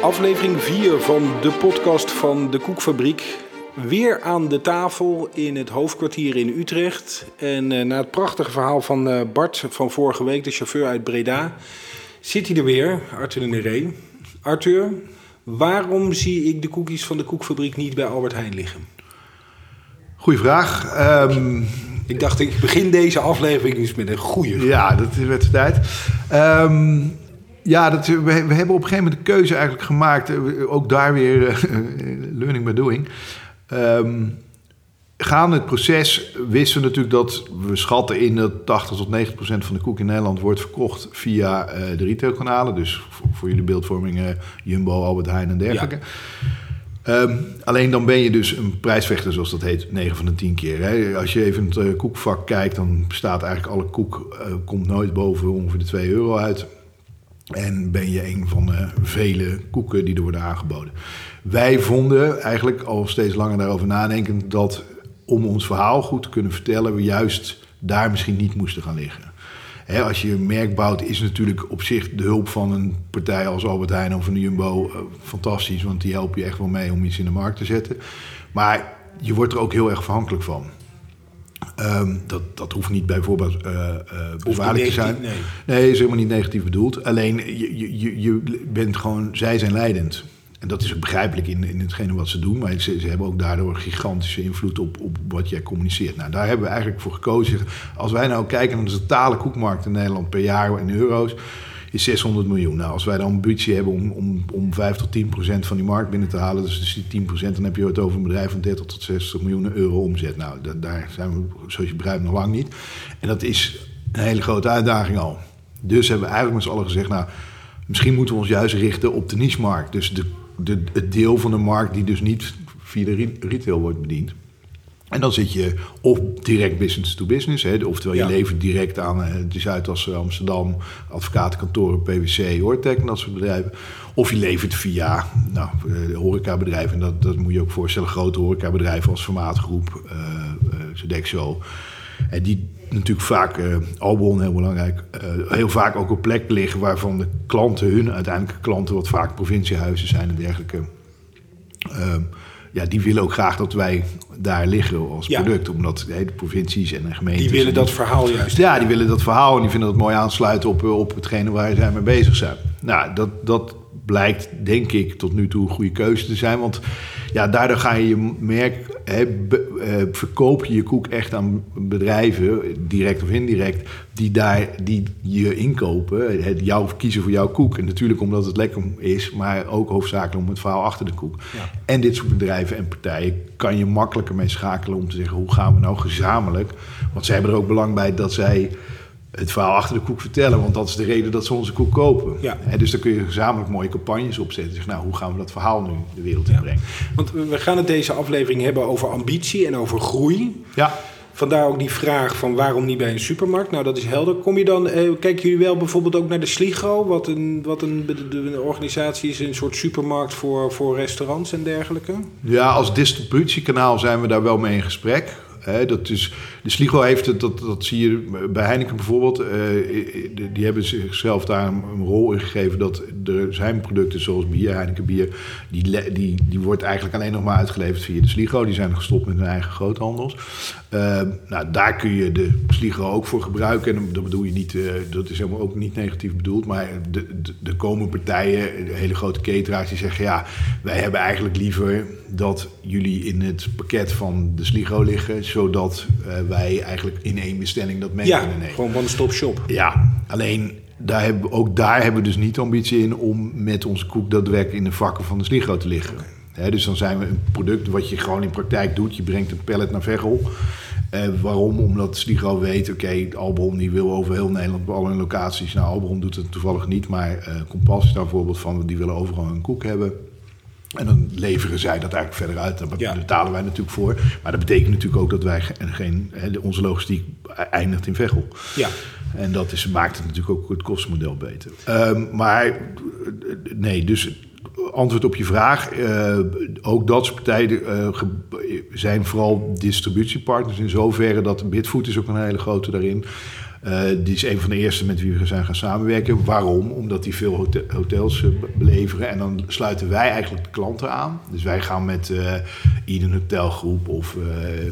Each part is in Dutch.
Aflevering 4 van de podcast van de Koekfabriek. Weer aan de tafel in het hoofdkwartier in Utrecht. En uh, na het prachtige verhaal van uh, Bart van vorige week, de chauffeur uit Breda, zit hij er weer, Arthur de Neré. Arthur, waarom zie ik de koekjes van de Koekfabriek niet bij Albert Heijn liggen? Goeie vraag. Um, ik dacht, ik begin deze aflevering eens met een goede. Ja, dat werd de tijd. Um, ja, dat, we, we, hebben op een gegeven moment de keuze eigenlijk gemaakt. Ook daar weer uh, learning by doing. Um, gaande het proces wisten we natuurlijk dat we schatten in dat 80 tot 90 procent van de koek in Nederland wordt verkocht via uh, de retailkanalen. Dus voor, voor jullie beeldvorming uh, Jumbo, Albert Heijn en dergelijke. Ja. Um, alleen dan ben je dus een prijsvechter, zoals dat heet, 9 van de 10 keer. Hè. Als je even het uh, koekvak kijkt, dan bestaat eigenlijk alle koek, komt nooit boven ongeveer de 2 euro uit. En ben je een van de vele koeken die er worden aangeboden. Wij vonden eigenlijk al steeds langer daarover nadenken dat om ons verhaal goed te kunnen vertellen, we juist daar misschien niet moesten gaan liggen. Als je een merk bouwt, is natuurlijk op zich de hulp van een partij als Albert Heijn of een Jumbo uh, fantastisch, want die helpen je echt wel mee om iets in de markt te zetten. Maar je wordt er ook heel erg afhankelijk van. Um, dat, dat hoeft niet bijvoorbeeld uh, uh, te zijn. Nee. nee, is helemaal niet negatief bedoeld. Alleen je, je, je bent gewoon, zij zijn leidend. En dat is ook begrijpelijk in, in hetgene wat ze doen. Maar ze, ze hebben ook daardoor gigantische invloed op, op wat jij communiceert. Nou, daar hebben we eigenlijk voor gekozen. Als wij nou kijken naar de totale koekmarkt in Nederland per jaar in euro's is 600 miljoen. Nou, als wij de ambitie hebben om, om, om 5 tot 10 procent van die markt binnen te halen, dus, dus die 10 procent, dan heb je het over een bedrijf van 30 tot 60 miljoen euro omzet. Nou, da, daar zijn we, zoals je begrijpt, nog lang niet. En dat is een hele grote uitdaging al. Dus hebben we eigenlijk met z'n allen gezegd, nou, misschien moeten we ons juist richten op de niche-markt. Dus de, de, het deel van de markt die dus niet via de retail wordt bediend. En dan zit je of direct business to business, hè, oftewel je ja. levert direct aan uh, de Zuidas Amsterdam, advocatenkantoren, PwC, Hortec en dat soort bedrijven. Of je levert via nou, de horecabedrijven, en dat, dat moet je ook voorstellen, grote horecabedrijven als Formaatgroep, uh, uh, Sodexo. En die natuurlijk vaak, uh, Albon heel belangrijk, uh, heel vaak ook op plek liggen waarvan de klanten, hun uiteindelijke klanten, wat vaak provinciehuizen zijn en dergelijke. Uh, ja, die willen ook graag dat wij daar liggen als Ja. product. Omdat de provincies en de gemeentes... Die willen dat verhaal juist. Ja, die willen dat verhaal en die vinden dat mooi aansluiten op, eh, op hetgene waar zij mee bezig zijn. Nou, dat, dat blijkt denk ik tot nu toe een goede keuze te zijn. Want ja, daardoor ga je je merk, hè, be- eh, verkoop je je koek echt aan bedrijven, direct of indirect, die daar die je inkopen, het jou kiezen voor jouw koek. En natuurlijk omdat het lekker is, maar ook hoofdzakelijk om het verhaal achter de koek. Ja. En dit soort bedrijven en partijen kan je makkelijker mee schakelen om te zeggen hoe gaan we nou gezamenlijk. Want zij hebben er ook belang bij dat zij het verhaal achter de koek vertellen. Want dat is de reden dat ze onze koek kopen. Ja. Hè, dus dan kun je gezamenlijk mooie campagnes opzetten. Zeg, nou, hoe gaan we dat verhaal nu de wereld in Ja. brengen? Want we gaan het deze aflevering hebben over ambitie en over groei. Ja, Vandaar ook die vraag van waarom niet bij een supermarkt? Nou, dat is helder. Kom je dan, eh, kijken jullie wel bijvoorbeeld ook naar de Sligo, wat een, wat een, de- organisatie is, een soort supermarkt voor, voor restaurants en dergelijke? ja, als distributiekanaal zijn we daar wel mee in gesprek. Dat is, de Sligo heeft het, dat, dat zie je bij Heineken bijvoorbeeld. eh, die- hebben zichzelf daar een, rol in gegeven dat er zijn producten zoals bier, Heineken bier, die, die, die wordt eigenlijk alleen nog maar uitgeleverd via de Sligo. Die zijn gestopt met hun eigen groothandels. Eh, nou, daar kun je de Sligo ook voor gebruiken. En dat bedoel je niet, eh, dat is helemaal ook niet negatief bedoeld. Maar de, de, er komen partijen, de hele grote cateraars, die zeggen: ja, wij hebben eigenlijk liever dat jullie in het pakket van de Sligo liggen, zodat eh, wij eigenlijk in één bestelling dat mee Ja, kunnen nemen. gewoon one-stop shop. Ja, alleen daar hebben, ook daar hebben we dus niet ambitie in om met onze koek daadwerkelijk in de vakken van de Sligo te liggen. Dus dan zijn we een product wat je gewoon in praktijk doet. Je brengt een pallet naar Veghel. Eh, waarom? Omdat Sligo weet, oké, Albron die wil over heel Nederland op alle locaties. Nou, Albron doet het toevallig niet, maar eh Kompas is daar een voorbeeld van. Die willen overal een koek hebben. En dan leveren zij dat eigenlijk verder uit. Daar Ja. betalen wij natuurlijk voor. Maar dat betekent natuurlijk ook dat wij ge- geen, onze logistiek eindigt in Veghel. Ja, En dat is, maakt het natuurlijk ook het kostenmodel beter. Ehm, maar eh, nee, dus antwoord op je vraag. eh, ook dat soort partijen eh, zijn vooral distributiepartners in zoverre dat Bitfood is ook een hele grote daarin. Uh, die is een van de eerste met wie we zijn gaan samenwerken. Waarom? Omdat die veel hotels beleveren. En dan sluiten wij eigenlijk de klanten aan. Dus wij gaan met Eden Hotelgroep of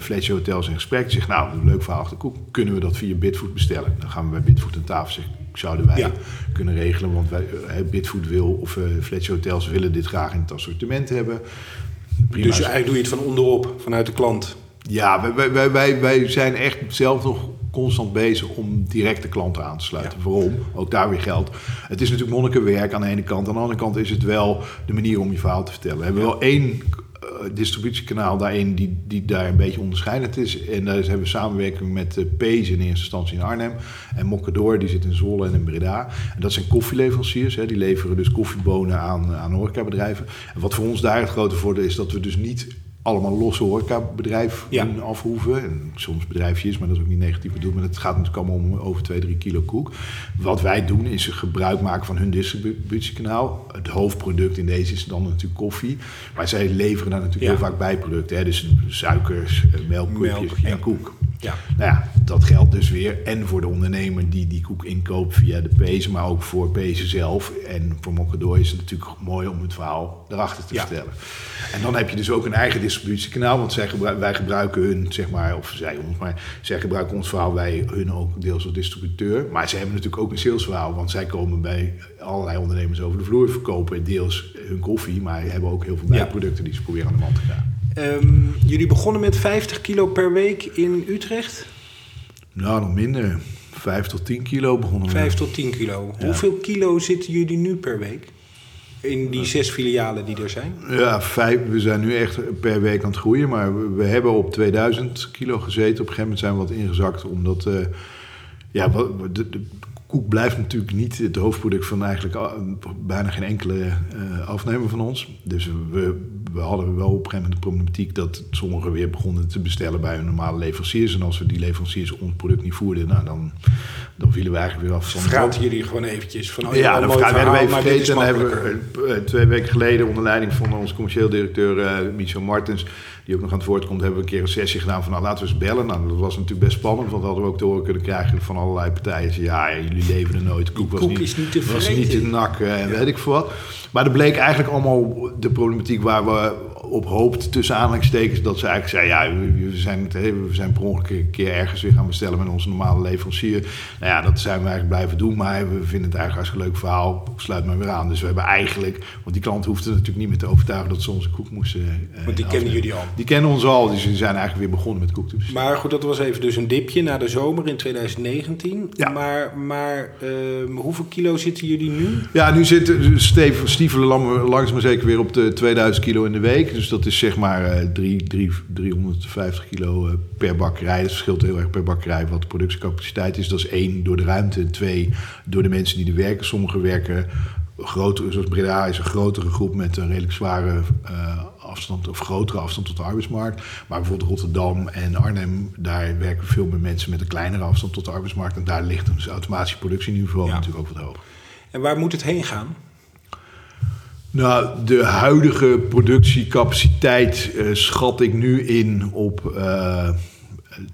Fletcher Hotels in gesprek. Zeg, nou, leuk verhaal achter koek. Kunnen we dat via Bitfood bestellen? Dan gaan we bij Bitfood aan tafel zeggen, zouden wij ja. kunnen regelen. Want wij, Bitfood wil, of Fletcher Hotels willen dit graag in het assortiment hebben. Prima. Dus eigenlijk doe je het van onderop, vanuit de klant? Ja, wij, wij, wij, wij zijn echt zelf nog constant bezig om directe klanten aan te sluiten. Waarom? Ook daar weer geld. Het is natuurlijk monnikenwerk aan de ene kant. Aan de andere kant is het wel de manier om je verhaal te vertellen. We hebben wel één uh, distributiekanaal daarin die, die daar een beetje onderscheidend is. En daar hebben we samenwerking met uh, in eerste instantie in Arnhem. En Mokkadoor, die zit in Zwolle en in Breda. En dat zijn koffieleveranciers. Hè. Die leveren dus koffiebonen aan, aan horecabedrijven. En wat voor ons daar het grote voordeel is, dat we dus niet allemaal losse horecabedrijf ja. afhoeven. En soms bedrijfjes, maar dat is ook niet negatief bedoeld. Maar het gaat natuurlijk allemaal om over 2, 3 kilo koek. Wat wij doen is gebruik maken van hun distributiekanaal. Het hoofdproduct in deze is dan natuurlijk koffie. Maar zij leveren daar natuurlijk heel vaak bijproducten. Hè? Dus suikers, melkkoekjes Melk, en koek. Ja. Nou ja, dat geldt dus weer en voor de ondernemer die die koek inkoopt via de Pezen, maar ook voor Pezen zelf. En voor Mokkadooi is het natuurlijk mooi om het verhaal erachter te vertellen. En dan heb je dus ook een eigen distributiekanaal, want zij wij gebruiken hun, zeg maar, of zij ons, maar zij gebruiken ons verhaal, wij hun ook deels als distributeur. Maar ze hebben natuurlijk ook een salesverhaal, want zij komen bij allerlei ondernemers over de vloer, verkopen deels hun koffie, maar hebben ook heel veel bijproducten die ze proberen aan de man te krijgen. Um, jullie begonnen met 50 kilo per week in Utrecht? Nou, nog minder. 5 tot 10 kilo begonnen we. 5 tot 10 kilo. Ja. Hoeveel kilo zitten jullie nu per week? In die zes filialen die er zijn? Ja, vijf. We zijn nu echt per week aan het groeien. Maar we, hebben op 2000 kilo gezeten. Op een gegeven moment zijn we wat ingezakt. Omdat uh, ja, de, de, koek blijft natuurlijk niet het hoofdproduct van eigenlijk bijna geen enkele uh, afnemer van ons. Dus we we hadden wel op een gegeven moment de problematiek dat sommigen weer begonnen te bestellen bij hun normale leveranciers. En als we die leveranciers ons product niet voerden, nou, dan, dan vielen we eigenlijk weer af van. Jullie gewoon eventjes van. Oh, ja, dan werden we even vergeten. En hebben we eh, twee weken geleden onder leiding van onze commercieel directeur uh, Michel Martens die ook nog aan het woord komt, hebben we een keer een sessie gedaan van nou laten we eens bellen. Nou, dat was natuurlijk best spannend, want we hadden we ook te horen kunnen krijgen van allerlei partijen. Ja, jullie leverden nooit. Koek, was, niet, niet te was niet te nakken en weet ik veel wat. Maar er bleek eigenlijk allemaal de problematiek waar we know, op hoopt, tussen aanhalingstekens, dat ze eigenlijk zei: ja, we, zijn, we zijn per ongeluk een keer ergens weer gaan bestellen met onze normale leverancier. Nou ja, dat zijn we eigenlijk blijven doen, maar we vinden het eigenlijk een hartstikke leuk verhaal. Sluit maar weer aan. Dus we hebben eigenlijk, want die klant hoefde natuurlijk niet meer te overtuigen dat ze onze koek moesten. Uh, want die kennen jullie al. Die kennen ons al, dus we zijn eigenlijk weer begonnen met koek te bestellen. Maar goed, dat was even dus een dipje na de zomer in 2019. Ja. Maar, maar uh, hoeveel kilo zitten jullie nu? Ja, nu zitten Steven, stiefelen langs maar zeker weer op de 2000 kilo in de week. Dus dat is zeg maar uh, 3, 3, 350 kilo uh, per bakkerij. Dat verschilt heel erg per bakkerij wat de productiecapaciteit is. Dat is één, door de ruimte. Twee, door de mensen die er werken. Sommigen werken groter, zoals Breda is een grotere groep met een redelijk zware uh, afstand of grotere afstand tot de arbeidsmarkt. Maar bijvoorbeeld Rotterdam en Arnhem, daar werken veel meer mensen met een kleinere afstand tot de arbeidsmarkt. En daar ligt dus automatische productieniveau ja. natuurlijk ook wat hoger. En waar moet het heen gaan? Nou, de huidige productiecapaciteit uh, schat ik nu in op uh,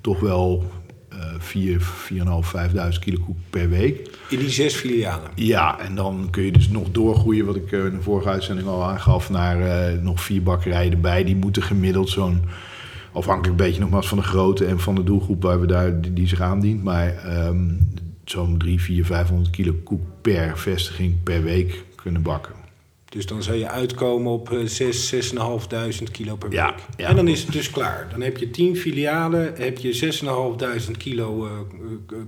toch wel uh, 4, 4.500, 5.000 kilo koek per week. In die zes filialen? Ja, en dan kun je dus nog doorgroeien, wat ik in de vorige uitzending al aangaf, naar nog vier bakkerijen erbij. Die moeten gemiddeld zo'n, afhankelijk een beetje nogmaals van de grootte en van de doelgroep waar we daar, die, die zich aandient, maar um, zo'n 3, 4, 500 kilo koek per vestiging per week kunnen bakken. Dus dan zou je uitkomen op 6, uh, 6.500 kilo per week. Ja, En dan is het dus klaar. Dan heb je 10 filialen, heb je 6.500 kilo uh,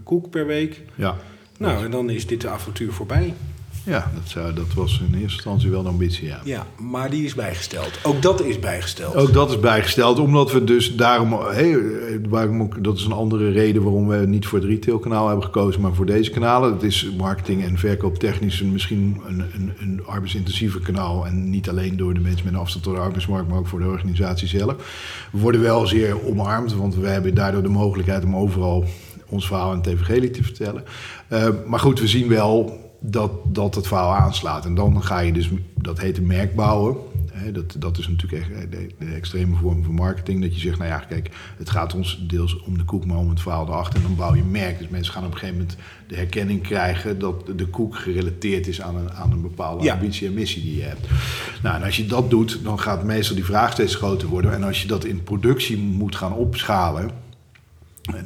koek per week. Ja. Nou, en dan is dit de avontuur voorbij. Ja, dat, zou, dat was in eerste instantie wel de ambitie, ja. Ja, maar die is bijgesteld. Ook dat is bijgesteld. Ook dat is bijgesteld, omdat we dus daarom... Hey, waarom ook, dat is een andere reden waarom we niet voor het retailkanaal hebben gekozen... maar voor deze kanalen. Het is marketing en verkooptechnisch misschien een, een, een arbeidsintensieve kanaal... en niet alleen door de mensen met een afstand tot de arbeidsmarkt... maar ook voor de organisatie zelf. We worden wel zeer omarmd, want we hebben daardoor de mogelijkheid... om overal ons verhaal in TVG te vertellen. Uh, maar goed, we zien wel dat, dat het verhaal aanslaat. En dan ga je dus, dat heet een merk bouwen. Dat, dat is natuurlijk echt de, de, extreme vorm van marketing. Dat je zegt, nou ja, kijk, het gaat ons deels om de koek, maar om het verhaal erachter. En dan bouw je een merk. Dus mensen gaan op een gegeven moment de herkenning krijgen dat de koek gerelateerd is aan een, aan een bepaalde ambitie en missie die je hebt. Nou, en als je dat doet, dan gaat meestal die vraag steeds groter worden. En als je dat in productie moet gaan opschalen,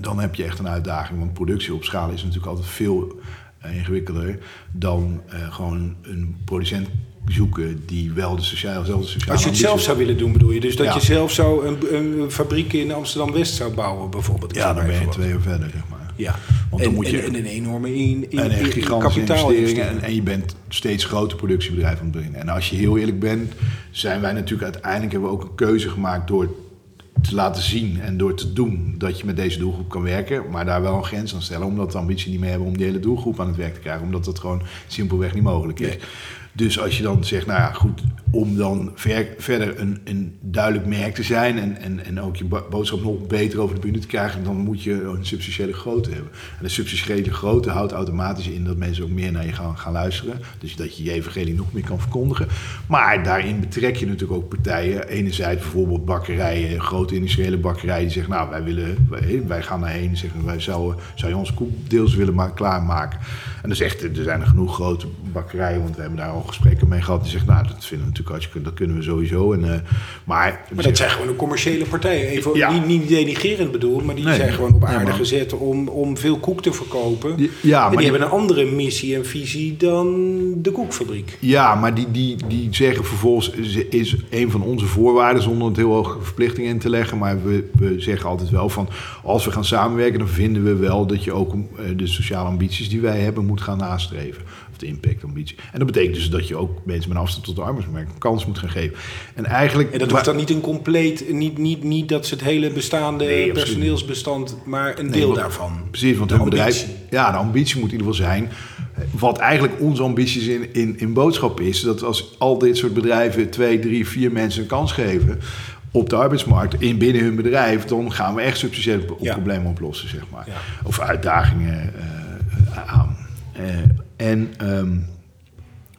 dan heb je echt een uitdaging. Want productie opschalen is natuurlijk altijd veel ingewikkelder dan uh, gewoon een producent zoeken die wel de sociale, zelfde sociale Als je het zelf zou willen doen, bedoel je? Dus dat je zelf zo een, een fabriek in Amsterdam-West zou bouwen, bijvoorbeeld? Ja, dan ben je twee jaar verder, zeg maar. Ja, want dan en, moet je en, een enorme in, in, en een gigantische investeringen en, en je bent steeds groter productiebedrijf aan het brengen. En als je heel eerlijk bent, zijn wij natuurlijk uiteindelijk hebben we ook een keuze gemaakt door te laten zien en door te doen dat je met deze doelgroep kan werken, maar daar wel een grens aan stellen, omdat de ambitie niet meer hebben om die hele doelgroep aan het werk te krijgen, omdat dat gewoon simpelweg niet mogelijk is. Dus als je dan zegt, nou ja, goed, om dan ver, verder een, een duidelijk merk te zijn en, en, en ook je boodschap nog beter over de bühne te krijgen, dan moet je een substantiële grootte hebben. En de substantiële grootte houdt automatisch in dat mensen ook meer naar je gaan, gaan luisteren. Dus dat je je evangelie nog meer kan verkondigen. Maar daarin betrek je natuurlijk ook partijen. Enerzijds bijvoorbeeld bakkerijen, grote industriële bakkerijen die zeggen, nou wij willen, wij, wij gaan daarheen, zeggen wij zouden, zou je ons koek deels willen klaarmaken. En dat is echt, er zijn er genoeg grote bakkerijen, want we hebben daar al gesprekken mee gehad. Die zeggen, nou dat vinden we natuurlijk hartstikke, dat kunnen we sowieso. En, uh, maar, maar dat zijn gewoon een commerciële partijen. Even ja. niet, niet denigerend bedoel, maar die zijn gewoon op aarde gezet om, om veel koek te verkopen. Ja, maar die, hebben een andere missie en visie dan de koekfabriek. Ja, maar die, die, die zeggen vervolgens, is een van onze voorwaarden, zonder het heel hoge verplichtingen in te leggen. Maar we, we zeggen altijd wel van, als we gaan samenwerken, dan vinden we wel dat je ook eh, de sociale ambities die wij hebben moet gaan nastreven de impactambitie. En dat betekent dus dat je ook mensen met afstand tot de arbeidsmarkt een kans moet gaan geven. En eigenlijk. En dat hoeft dan niet een compleet, niet, niet, niet dat ze het hele bestaande personeelsbestand, maar een deel daarvan. Precies, want hun bedrijf. Ja, de ambitie moet in ieder geval zijn. Wat eigenlijk onze ambities in, in, in boodschap is, dat als al dit soort bedrijven twee, drie, vier mensen een kans geven op de arbeidsmarkt in binnen hun bedrijf, dan gaan we echt substantiële problemen oplossen, zeg maar. Of uitdagingen uh, aan. Uh, en ehm,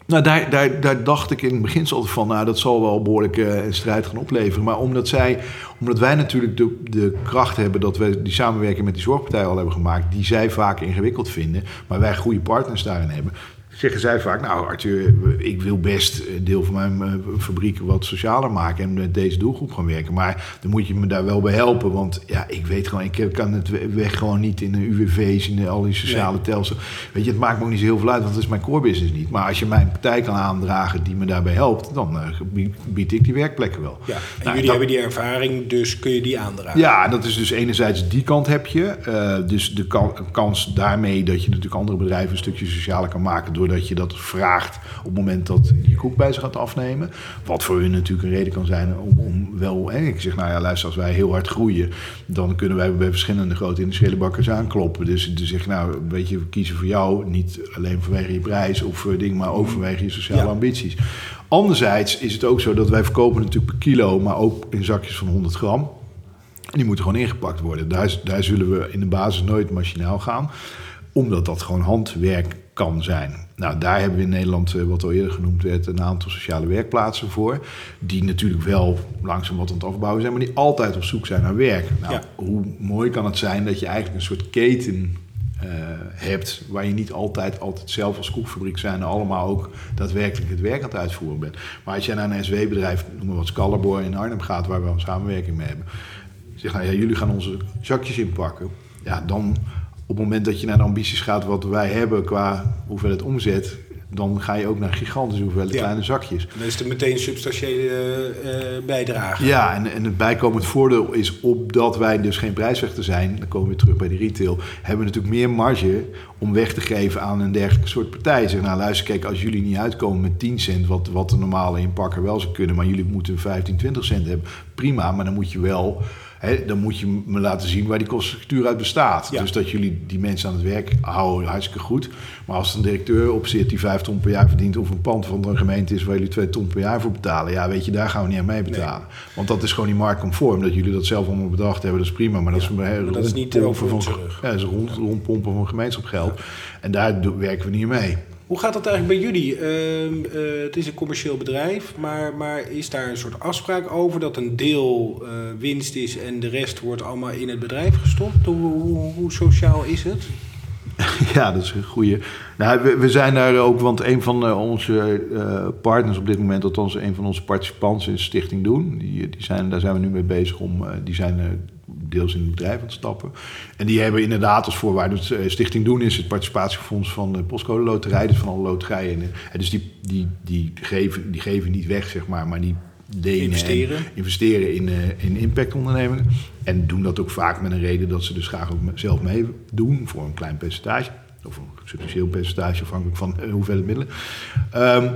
nou, daar, daar, daar dacht ik in het begin altijd van, nou, dat zal wel behoorlijk uh, strijd gaan opleveren. Maar omdat, zij, omdat wij natuurlijk de, de kracht hebben dat we die samenwerking met die zorgpartij al hebben gemaakt, die zij vaak ingewikkeld vinden, maar wij goede partners daarin hebben, zeggen zij vaak, nou Arthur, ik wil best een deel van mijn eh, fabriek wat socialer maken en met deze doelgroep gaan werken. Maar dan moet je me daar wel bij helpen, want ja, ik weet gewoon, ik kan het weg gewoon niet in de UWV's, in al die sociale nee. telsels. Weet je, het maakt me ook niet zo heel veel uit, want dat is mijn core business niet. Maar als je mijn partij kan aandragen die me daarbij helpt, dan uh, bied ik die werkplekken wel. Ja, en nou, jullie hebben die ervaring, dus kun je die aandragen. Ja, dat is dus enerzijds die kant heb je. Uh, dus de kans daarmee dat je natuurlijk andere bedrijven een stukje socialer kan maken door dat je dat vraagt op het moment dat je koek bij ze gaat afnemen. Wat voor hun natuurlijk een reden kan zijn om, om wel... Hè, ik zeg, nou ja, luister, als wij heel hard groeien... dan kunnen wij bij verschillende grote industriële bakkers aankloppen. Dus, dus zeg, nou, weet je, we kiezen voor jou niet alleen vanwege je prijs of ding... maar ook vanwege je sociale ambities. Anderzijds is het ook zo dat wij verkopen natuurlijk per kilo... maar ook in zakjes van 100 gram... En die moeten gewoon ingepakt worden. Daar, daar zullen we in de basis nooit machinaal gaan. Omdat dat gewoon handwerk kan zijn. Nou, daar hebben we in Nederland, eh, wat al eerder genoemd werd, een aantal sociale werkplaatsen voor. Die natuurlijk wel langzaam wat aan het afbouwen zijn, maar die altijd op zoek zijn naar werk. Nou, hoe mooi kan het zijn dat je eigenlijk een soort keten uh, hebt, waar je niet altijd, altijd zelf als koekfabriek zijn allemaal ook daadwerkelijk het werk aan het uitvoeren bent. Maar als jij naar een SW-bedrijf, noem maar wat Scalabor in Arnhem gaat, waar we een samenwerking mee hebben, zeg nou ja, jullie gaan onze zakjes inpakken. Ja, dan op het moment dat je naar de ambities gaat wat wij hebben qua hoeveelheid omzet, dan ga je ook naar gigantische hoeveelheid kleine zakjes. Dan is er meteen substantiële uh, bijdrage. Ja, en, en het bijkomend voordeel is, opdat wij dus geen prijsvechter zijn, dan komen we terug bij de retail, hebben we natuurlijk meer marge om weg te geven aan een dergelijke soort partij. Zeg, nou luister, kijk, als jullie niet uitkomen met 10 cent, wat, wat de normale inpakker wel zou kunnen, maar jullie moeten 15, 20 cent hebben, prima, maar dan moet je wel dan moet je me laten zien waar die kostenstructuur uit bestaat. Dus dat jullie die mensen aan het werk houden, hartstikke goed. Maar als een directeur op zit die vijf ton per jaar verdient... of een pand van een gemeente is waar jullie twee ton per jaar voor betalen... ja, weet je, daar gaan we niet aan mee betalen. Want dat is gewoon niet marktconform. Dat jullie dat zelf allemaal bedacht hebben, dat is prima. Maar dat, is, een dat is niet van, Ja, dat is rond, rondpompen van gemeenschapsgeld. En daar werken we niet mee. Hoe gaat dat eigenlijk bij jullie? Ehm, eh, het is een commercieel bedrijf, maar, maar is daar een soort afspraak over dat een deel uh, winst is en de rest wordt allemaal in het bedrijf gestopt? Hoe, hoe, sociaal is het? Ja, dat is een goede. Nou, we, we, zijn daar ook, want een van uh, onze partners op dit moment, althans een van onze participanten, is Stichting Doen. Die, die zijn, daar zijn we nu mee bezig om, die zijn deels in het bedrijf aan het stappen. En die hebben inderdaad als voorwaarde, het Stichting Doen is het participatiefonds van de Postcode Loterij, dus van alle loterijen. En dus die, die, die, geven, die geven niet weg, zeg maar, maar die lenen investeren, en investeren in, uh, in impactondernemingen. En doen dat ook vaak met een reden dat ze dus graag ook zelf meedoen voor een klein percentage. Of een substantieel percentage, afhankelijk van hoeveelheid middelen. Um,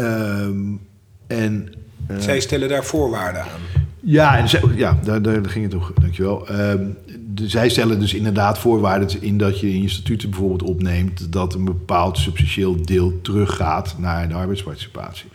um, en, uh, Zij stellen daar voorwaarden aan. Ja, en ja daar, daar, ging het toch. Dankjewel. Um, de, zij stellen dus inderdaad voorwaarden in dat je in je statuten bijvoorbeeld opneemt dat een bepaald substantieel deel teruggaat naar de arbeidsparticipatie.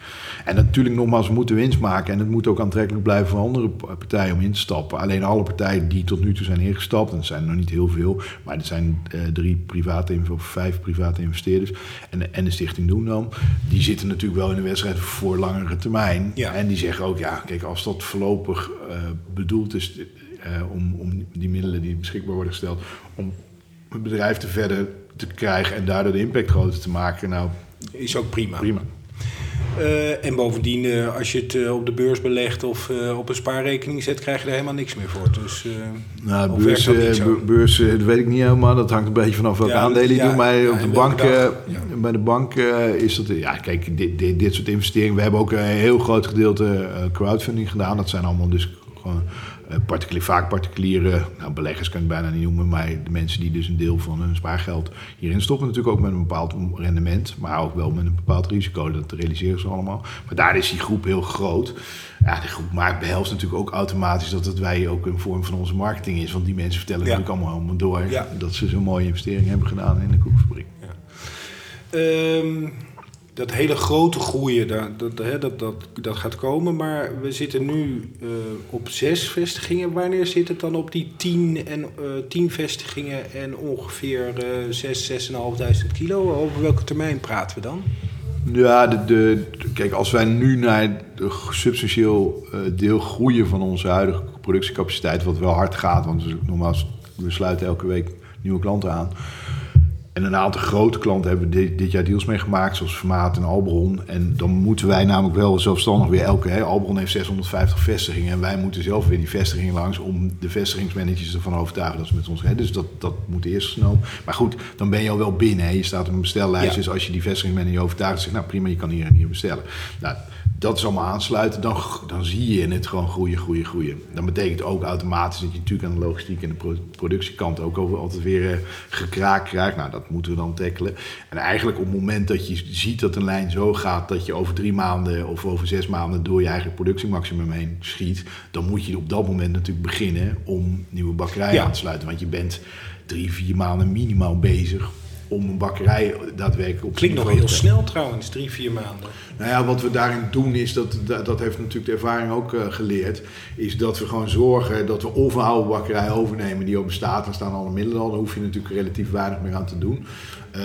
En natuurlijk nogmaals, we moeten winst maken en het moet ook aantrekkelijk blijven voor andere partijen om in te stappen. Alleen alle partijen die tot nu toe zijn ingestapt, en het zijn er nog niet heel veel, maar er zijn uh, drie private of vijf private investeerders en, en de Stichting Doen dan, die zitten natuurlijk wel in de wedstrijd voor langere termijn. Ja. En die zeggen ook, ja, kijk, als dat voorlopig uh, bedoeld is uh, om, om die middelen die beschikbaar worden gesteld, om het bedrijf te verder te krijgen en daardoor de impact groter te maken, nou, is ook prima. prima. Uh, en bovendien, uh, als je het uh, op de beurs belegt of op een spaarrekening zet, krijg je er helemaal niks meer voor. Dus, nou, beurs, dat, beurs dat weet ik niet helemaal. Dat hangt een beetje vanaf welke ja, aandelen je ja, doet. Maar ja, op de bank, bij de bank is dat... Ja, kijk, dit, dit, dit, soort investeringen... We hebben ook een heel groot gedeelte crowdfunding gedaan. Dat zijn allemaal dus gewoon particulier, vaak particuliere nou, beleggers kan je bijna niet noemen, maar de mensen die dus een deel van hun spaargeld hierin stoppen, natuurlijk ook met een bepaald rendement, maar ook wel met een bepaald risico. Dat realiseren ze allemaal. Maar daar is die groep heel groot. Ja, de groep maakt behelst natuurlijk ook automatisch dat het wij ook een vorm van onze marketing is. Want die mensen vertellen ja. natuurlijk allemaal, allemaal door ja. dat ze zo'n mooie investering hebben gedaan in de koekfabriek. Ja. Um dat hele grote groeien, dat, dat, dat, dat, dat gaat komen. Maar we zitten nu uh, op zes vestigingen. Wanneer zit het dan op die tien, en, uh, tien vestigingen en ongeveer uh, zes, zes en halfduizend kilo? Over welke termijn praten we dan? Ja, de, de, kijk, als wij nu naar de substantieel deel groeien van onze huidige productiecapaciteit, wat wel hard gaat, want we, nogmaals, we sluiten elke week nieuwe klanten aan. En een aantal grote klanten hebben dit, dit jaar deals meegemaakt, zoals Formaat en Albron. En dan moeten wij namelijk wel zelfstandig weer elke... Hè, Albron heeft 650 vestigingen en wij moeten zelf weer die vestigingen langs... om de vestigingsmanagers ervan overtuigen dat ze met ons... Hè, dus dat, dat moet eerst snel. Maar goed, dan ben je al wel binnen. Hè. Je staat op een bestellijst, ja. dus als je die vestigingsmanager overtuigt... zegt nou prima, je kan hier en hier bestellen. Nou, dat is allemaal aansluiten, dan, dan zie je het gewoon groeien, groeien, groeien. Dat betekent ook automatisch dat je natuurlijk aan de logistiek en de productiekant ook altijd weer uh, gekraakt krijgt. Nou, dat moeten we dan tackelen. En eigenlijk op het moment dat je ziet dat een lijn zo gaat dat je over drie maanden of over zes maanden door je eigen productiemaximum heen schiet, dan moet je op dat moment natuurlijk beginnen om nieuwe bakkerijen ja. aan te sluiten. Want je bent drie, vier maanden minimaal bezig om een bakkerij daadwerkelijk op Klinkt nog heel snel trouwens, drie, vier maanden. Nou ja, wat we daarin doen is, dat, dat heeft natuurlijk de ervaring ook uh, geleerd, is dat we gewoon zorgen dat we of een oude bakkerij overnemen die al bestaat, dan staan alle middelen al, daar hoef je natuurlijk relatief weinig meer aan te doen. Uh,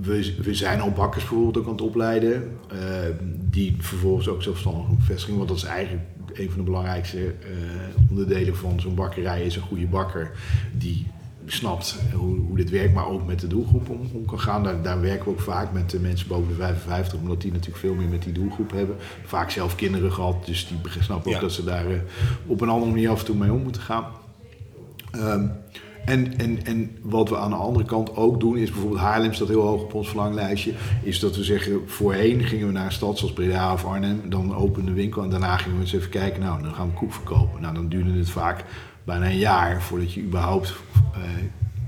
we, we, zijn al bakkers bijvoorbeeld ook aan het opleiden, uh, die vervolgens ook zelfstandig een vestiging, want dat is eigenlijk een van de belangrijkste uh, onderdelen van zo'n bakkerij, is een goede bakker die snapt hoe, hoe dit werkt, maar ook met de doelgroep om, om kan gaan. Daar, daar, werken we ook vaak met de mensen boven de 55, omdat die natuurlijk veel meer met die doelgroep hebben. Vaak zelf kinderen gehad, dus die snappen ook ja. dat ze daar uh, op een andere manier af en toe mee om moeten gaan. Um, en, en, en wat we aan de andere kant ook doen, is bijvoorbeeld Haarlem staat heel hoog op ons verlanglijstje. Is dat we zeggen, voorheen gingen we naar een stad zoals Breda of Arnhem, dan openen de winkel en daarna gingen we eens even kijken, nou dan gaan we koek verkopen. Nou dan duurde het vaak bijna een jaar voordat je überhaupt uh,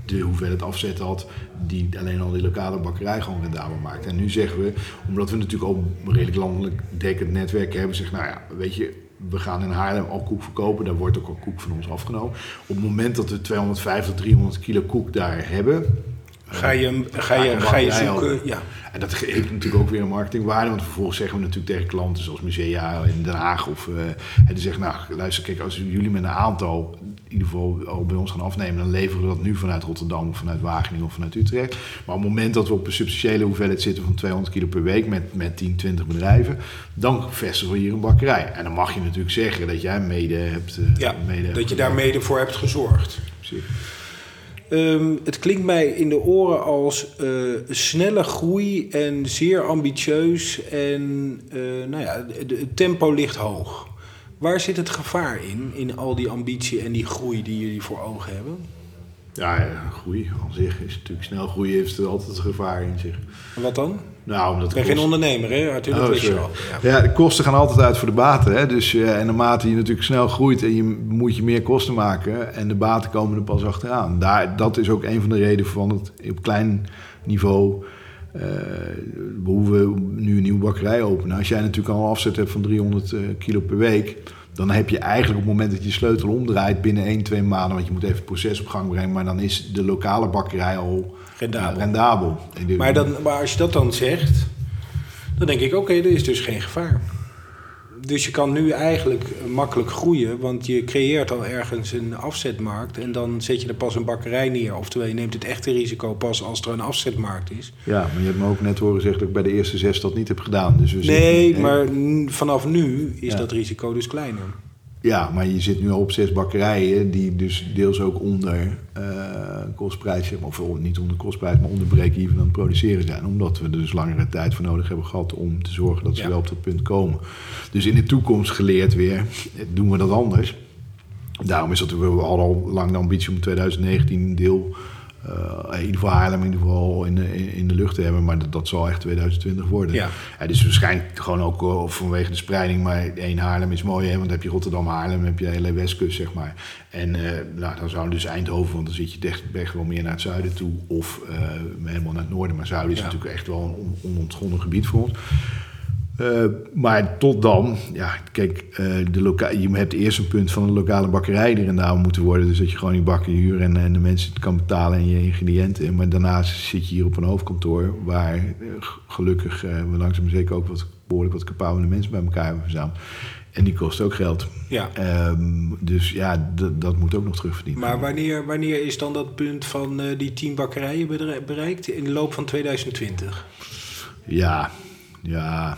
de hoeveelheid afzet had die alleen al die lokale bakkerij gewoon rendabel maakt. En nu zeggen we, omdat we natuurlijk ook een redelijk landelijk dekkend netwerk hebben, zeggen nou ja, weet je, we gaan in Haarlem al koek verkopen, daar wordt ook al koek van ons afgenomen. Op het moment dat we 250, 300 kilo koek daar hebben, Ga je, ga je, ga je zoeken, ja. En dat heeft natuurlijk ook weer een marketingwaarde. Want vervolgens zeggen we natuurlijk tegen klanten zoals musea in Den Haag. Of uh, en die zeggen, nou luister, kijk, als jullie met een aantal ieder geval al bij ons gaan afnemen, dan leveren we dat nu vanuit Rotterdam of vanuit Wageningen of vanuit Utrecht. Maar op het moment dat we op een substantiële hoeveelheid zitten van 200 kilo per week met, met 10, 20 bedrijven, dan vestigen we hier een bakkerij. En dan mag je natuurlijk zeggen dat jij mede hebt. Uh, ja, mede dat je daar mede voor hebt gezorgd. Um, het klinkt mij in de oren als uh, snelle groei en zeer ambitieus. En uh, nou ja, het tempo ligt hoog. Waar zit het gevaar in, in al die ambitie en die groei die jullie voor ogen hebben? Ja, ja groei aan zich is natuurlijk snel groeien heeft er altijd een gevaar in zich. En wat dan? Nou, omdat ik ben geen ondernemer, hè? Arthur, dat oh, wist je al. Ja. ja. de kosten gaan altijd uit voor de baten. Hè? Dus, uh, en naarmate je natuurlijk snel groeit en je moet je meer kosten maken en de baten komen er pas achteraan. Daar, dat is ook een van de redenen van het op klein niveau uh, we nu een nieuwe bakkerij openen. Als jij natuurlijk al een afzet hebt van 300 uh, kilo per week, dan heb je eigenlijk op het moment dat je sleutel omdraait binnen 1, 2 maanden, want je moet even het proces op gang brengen, maar dan is de lokale bakkerij al rendabel. rendabel. Maar, dan, maar als je dat dan zegt, dan denk ik, oké, er is dus geen gevaar. Dus je kan nu eigenlijk makkelijk groeien, want je creëert al ergens een afzetmarkt en dan zet je er pas een bakkerij neer. Oftewel, je neemt het echte risico pas als er een afzetmarkt is. Ja, maar je hebt me ook net horen zeggen dat ik bij de eerste zes dat niet heb gedaan. Dus we nee, maar vanaf nu is dat risico dus kleiner. Ja, maar je zit nu al op zes bakkerijen die dus deels ook onder uh, kostprijs, of niet onder kostprijs, maar onder break-even aan het produceren zijn. Omdat we er dus langere tijd voor nodig hebben gehad om te zorgen dat ze wel op dat punt komen. Dus in de toekomst geleerd weer, doen we dat anders. Daarom is dat we al lang de ambitie om 2019 deel uh, in ieder geval Haarlem in ieder geval in de, in de lucht te hebben. Maar dat, dat zal echt 2020 worden. Ja. ja dus waarschijnlijk gewoon ook uh, vanwege de spreiding. Maar één Haarlem is mooi, hè, want dan heb je Rotterdam, Haarlem, dan heb je de hele Westkust, zeg maar. En uh, nou, dan zou dus Eindhoven, want dan zit je echt, wel meer naar het zuiden toe. Of helemaal naar het noorden. Maar zuiden is natuurlijk echt wel een onontgonnen gebied voor ons. Uh, maar tot dan, ja, kijk, uh, de loka je hebt eerst een punt van een lokale bakkerij die daar moeten worden. Dus dat je gewoon die bakken huur en, en de mensen het kan betalen en je ingrediënten. Maar daarnaast zit je hier op een hoofdkantoor waar uh, gelukkig we langzaam zeker ook wat behoorlijk wat kapabele mensen bij elkaar hebben verzameld. En die kost ook geld. Ja. Um, dus ja, dat moet ook nog terugverdienen. Maar wanneer, wanneer is dan dat punt van die tien bakkerijen bereikt? In de loop van 2020? Ja, ja,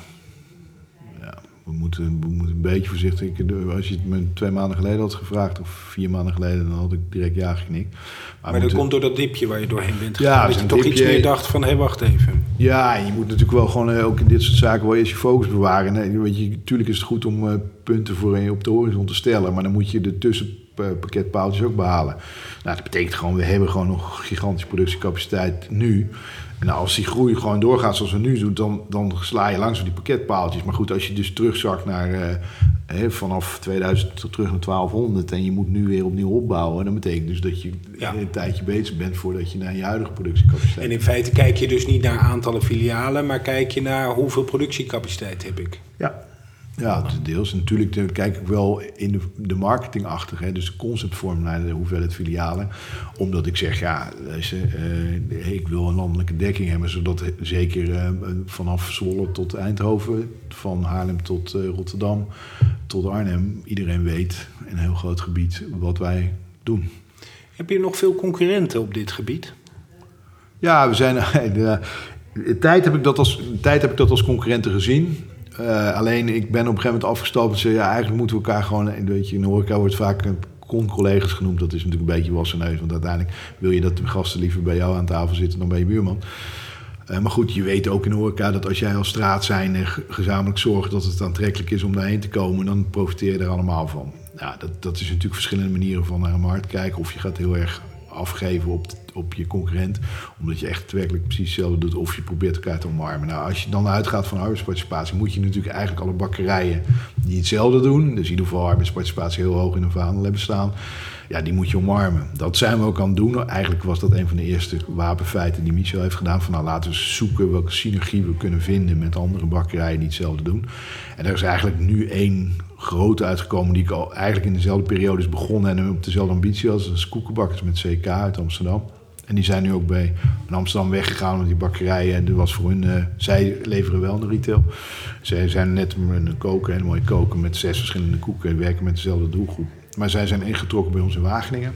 we moeten, we moeten een beetje voorzichtig. Als je het me twee maanden geleden had gevraagd, of vier maanden geleden, dan had ik direct ja geknikt. Maar, maar dat komt door dat dipje waar je doorheen bent gegaan. Ja, dat je toch iets meer dacht van, hé, hey, wacht even. Ja, je moet natuurlijk wel gewoon, eh, ook in dit soort zaken, wel eerst je focus bewaren. Weet je, natuurlijk is het goed om uh, punten voor je op de horizon te stellen, maar dan moet je de tussenpakketpaaltjes ook behalen. Nou, dat betekent gewoon, we hebben gewoon nog gigantische productiecapaciteit nu. En nou, als die groei gewoon doorgaat zoals we nu doen, dan, dan sla je langzaam die pakketpaaltjes. Maar goed, als je dus terugzakt naar uh, vanaf 2000 tot terug naar 1200 en je moet nu weer opnieuw opbouwen, dan betekent dus dat je een tijdje bezig bent voordat je naar je huidige productiecapaciteit. En in feite kijk je dus niet naar aantallen filialen, maar kijk je naar hoeveel productiecapaciteit heb ik. Ja. Ja, deels. Natuurlijk kijk ik wel in de, de marketing achter, hè, dus de conceptvorm naar de hoeveelheid filialen. Omdat ik zeg, ja, deze, uh, ik wil een landelijke dekking hebben, zodat zeker uh, vanaf Zwolle tot Eindhoven, van Haarlem tot uh, Rotterdam, tot Arnhem, iedereen weet in een heel groot gebied wat wij doen. Heb je nog veel concurrenten op dit gebied? Ja, we zijn. De, de tijd, heb ik dat als, de tijd heb ik dat als concurrenten gezien. Uh, alleen ik ben op een gegeven moment afgestapt en zei... ja, eigenlijk moeten we elkaar gewoon... Weet je, in de horeca wordt vaak con-collega's genoemd. Dat is natuurlijk een beetje wassen neus. Want uiteindelijk wil je dat de gasten liever bij jou aan tafel zitten dan bij je buurman. Uh, maar goed, je weet ook in de horeca dat als jij als straat zijn gezamenlijk zorgt dat het aantrekkelijk is om daarheen te komen, dan profiteer je er allemaal van. Ja, dat, dat is natuurlijk verschillende manieren van naar een markt kijken. Of je gaat heel erg afgeven op, op je concurrent. Omdat je echt werkelijk precies hetzelfde doet. Of je probeert elkaar te omarmen. Nou, als je dan uitgaat van arbeidsparticipatie, moet je natuurlijk eigenlijk alle bakkerijen die hetzelfde doen. Dus in ieder geval arbeidsparticipatie heel hoog in een vaandel hebben staan. Ja, die moet je omarmen. Dat zijn we ook aan het doen. Eigenlijk was dat een van de eerste wapenfeiten die Michel heeft gedaan. Van nou, laten we zoeken welke synergie we kunnen vinden met andere bakkerijen die hetzelfde doen. En er is eigenlijk nu één grote uitgekomen die ik al eigenlijk in dezelfde periode is begonnen en op dezelfde ambitie als een koekenbakkers met CK uit Amsterdam. En die zijn nu ook bij Amsterdam weggegaan met die bakkerijen. En dat was voor hun, uh, zij leveren wel de retail. Zij zijn net een koken, een mooie koken met zes verschillende koeken en werken met dezelfde doelgroep. Maar zij zijn ingetrokken bij ons in Wageningen.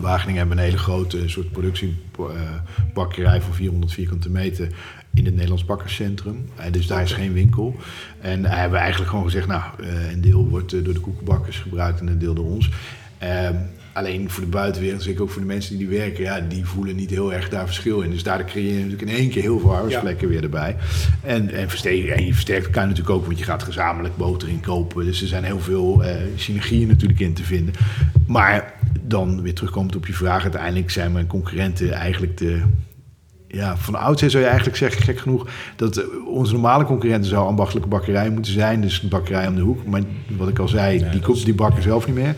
Wageningen hebben een hele grote soort productiebakkerij van 400 vierkante meter in het Nederlands Bakkerscentrum. dus daar is geen winkel. En daar hebben we eigenlijk gewoon gezegd, nou, een deel wordt door de koekenbakkers gebruikt en een deel door ons. Ehm, alleen voor de buitenwereld, zeker ook voor de mensen die die werken, ja, die voelen niet heel erg daar verschil in. Dus daar creëer je natuurlijk in één keer heel veel arbeidsplekken weer erbij. En, en, en je versterkt elkaar natuurlijk ook, want je gaat gezamenlijk boter inkopen. Dus er zijn heel veel uh, synergieën natuurlijk in te vinden. Maar dan weer terugkomend op je vraag, uiteindelijk zijn mijn concurrenten eigenlijk de ja, van oudsher zou je eigenlijk zeggen, gek genoeg, dat eh, onze normale concurrenten zou ambachtelijke bakkerij moeten zijn. Dus een bakkerij om de hoek. Maar wat ik al zei, die, is... die bakken zelf niet meer.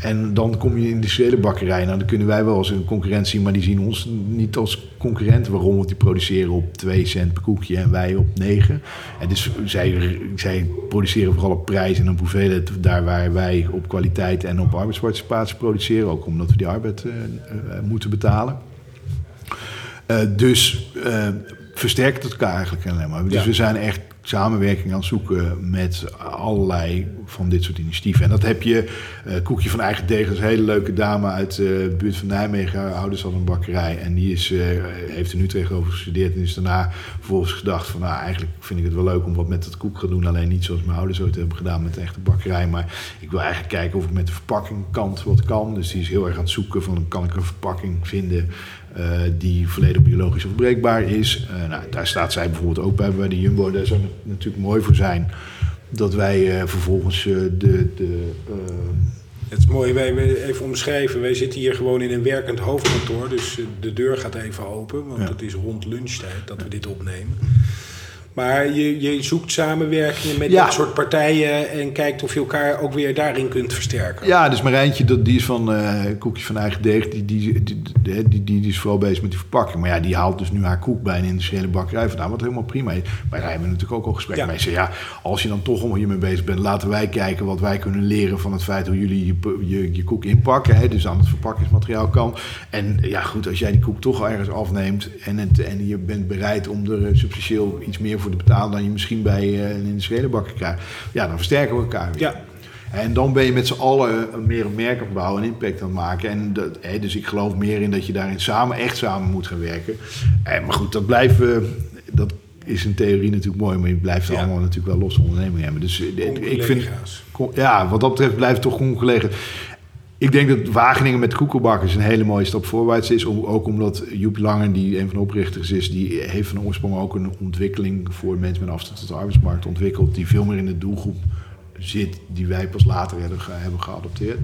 En dan kom je in de industriële bakkerij. Nou, dan kunnen wij wel als een concurrent zien, maar die zien ons niet als concurrent. Waarom? Want die produceren op 2 cent per koekje en wij op 9. En dus zij, zij produceren vooral op prijs en op hoeveelheid. Daar waar wij op kwaliteit en op arbeidsparticipatie produceren. Ook omdat we die arbeid uh, uh, moeten betalen. Uh, dus uh, versterkt het elkaar eigenlijk alleen maar. Dus we zijn echt samenwerking aan het zoeken met allerlei van dit soort initiatieven. En dat heb je, uh, Koekje van Eigen Deeg, is een hele leuke dame uit de buurt van Nijmegen. ouders hadden een bakkerij en die is, heeft er nu tegenover gestudeerd. En is daarna vervolgens gedacht van, nou eigenlijk vind ik het wel leuk om wat met dat koek te doen. Alleen niet zoals mijn ouders ooit hebben gedaan met de echte bakkerij. Maar ik wil eigenlijk kijken of ik met de verpakkingkant wat kan. Dus die is heel erg aan het zoeken van, kan ik een verpakking vinden die volledig biologisch afbreekbaar is. Uh, nou, daar staat zij bijvoorbeeld ook bij, bij de Jumbo. Daar zou het natuurlijk mooi voor zijn dat wij uh, vervolgens de... de het is mooi, wij, even omschrijven. Wij zitten hier gewoon in een werkend hoofdkantoor. Dus de deur gaat even open, want ja. het is rond lunchtijd dat we dit opnemen. Maar je, je zoekt samenwerkingen met ja. dat soort partijen en kijkt of je elkaar ook weer daarin kunt versterken. Ja, dus Marijntje, dat, die is van uh, Koekje van Eigen Deeg, die, die, die, die, die, is vooral bezig met die verpakking. Maar ja, die haalt dus nu haar koek bij een industriële bakkerij vandaan, wat helemaal prima is. Maar daar hebben we natuurlijk ook al gesprekken ja. mee. Zeg, ja, als je dan toch al hiermee bezig bent, laten wij kijken wat wij kunnen leren van het feit hoe jullie je, je, je koek inpakken. Hè, dus aan het verpakkingsmateriaal kan. En ja, goed, als jij die koek toch al ergens afneemt en, het, en je bent bereid om er substantieel iets meer voor voor de betalen dan je misschien bij uh, een industriële bakker krijgt. Ja, dan versterken we elkaar weer. Ja. En dan ben je met z'n allen meer een merk aan bouwen en impact aan het maken. En dat, hè, dus ik geloof meer in dat je daarin samen, echt samen moet gaan werken. En, maar goed, dat blijft, dat is in theorie natuurlijk mooi, maar je blijft ja. allemaal natuurlijk wel losse ondernemingen hebben. Dus eh, ik vind, ja, wat dat betreft blijft het toch ongelegen. Ik denk dat Wageningen met koekelbakkers een hele mooie stap voorwaarts is. Ook omdat Joep Langer, die een van de oprichters is, die heeft van oorsprong ook een ontwikkeling voor mensen met afstand tot de arbeidsmarkt ontwikkeld. Die veel meer in de doelgroep zit die wij pas later hebben, hebben geadopteerd.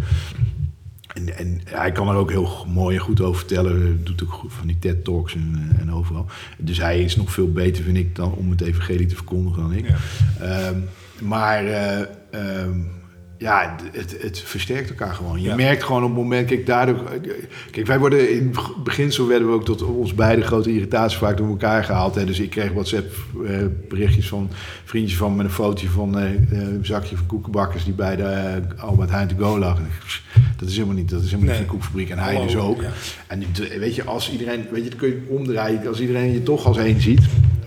En, en, hij kan er ook heel mooi en goed over vertellen. Doet ook van die TED-talks en, en, overal. Dus hij is nog veel beter, vind ik, dan om het evangelie te verkondigen dan ik. Ja. Um, maar... Uh, um, ja, het, het versterkt elkaar gewoon. Je merkt gewoon op het moment, kijk, daardoor. Kijk, wij worden in het begin zo werden we ook tot ons beide grote irritatie vaak door elkaar gehaald. Hè. Dus ik kreeg WhatsApp-berichtjes eh, van vriendjes van met een fotootje van uh, een zakje van koekenbakkers die bij de Albert Heijn to go lag. Dat is helemaal niet, dat is helemaal nee. niet een koekfabriek en hij dus ook. Ja. En weet je, als iedereen, weet je, dan kun je omdraaien. Als iedereen je toch als één ziet,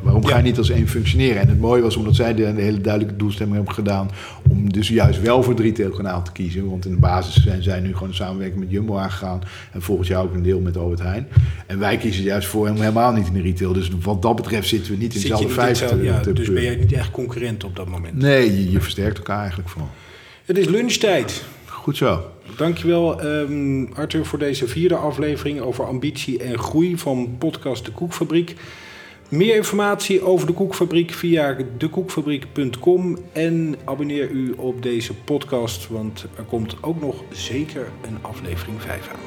Waarom ga je niet als één functioneren? En het mooie was omdat zij de, hele duidelijke doelstelling hebben gedaan om dus juist wel voor het retailkanaal te kiezen. Want in de basis zijn zij nu gewoon een samenwerking met Jumbo aangegaan en volgend jaar ook een deel met Albert Heijn. En wij kiezen juist voor helemaal niet in de retail. Dus wat dat betreft zitten we niet in dezelfde vijf. Ja, dus ben je niet echt concurrent op dat moment? Nee, je, je versterkt elkaar eigenlijk vooral. Het is lunchtijd. Goed zo. Dankjewel um, Arthur voor deze vierde aflevering over ambitie en groei van podcast De Koekfabriek. Meer informatie over de Koekfabriek via dekoekfabriek.com en abonneer u op deze podcast, want er komt ook nog zeker een aflevering 5 aan.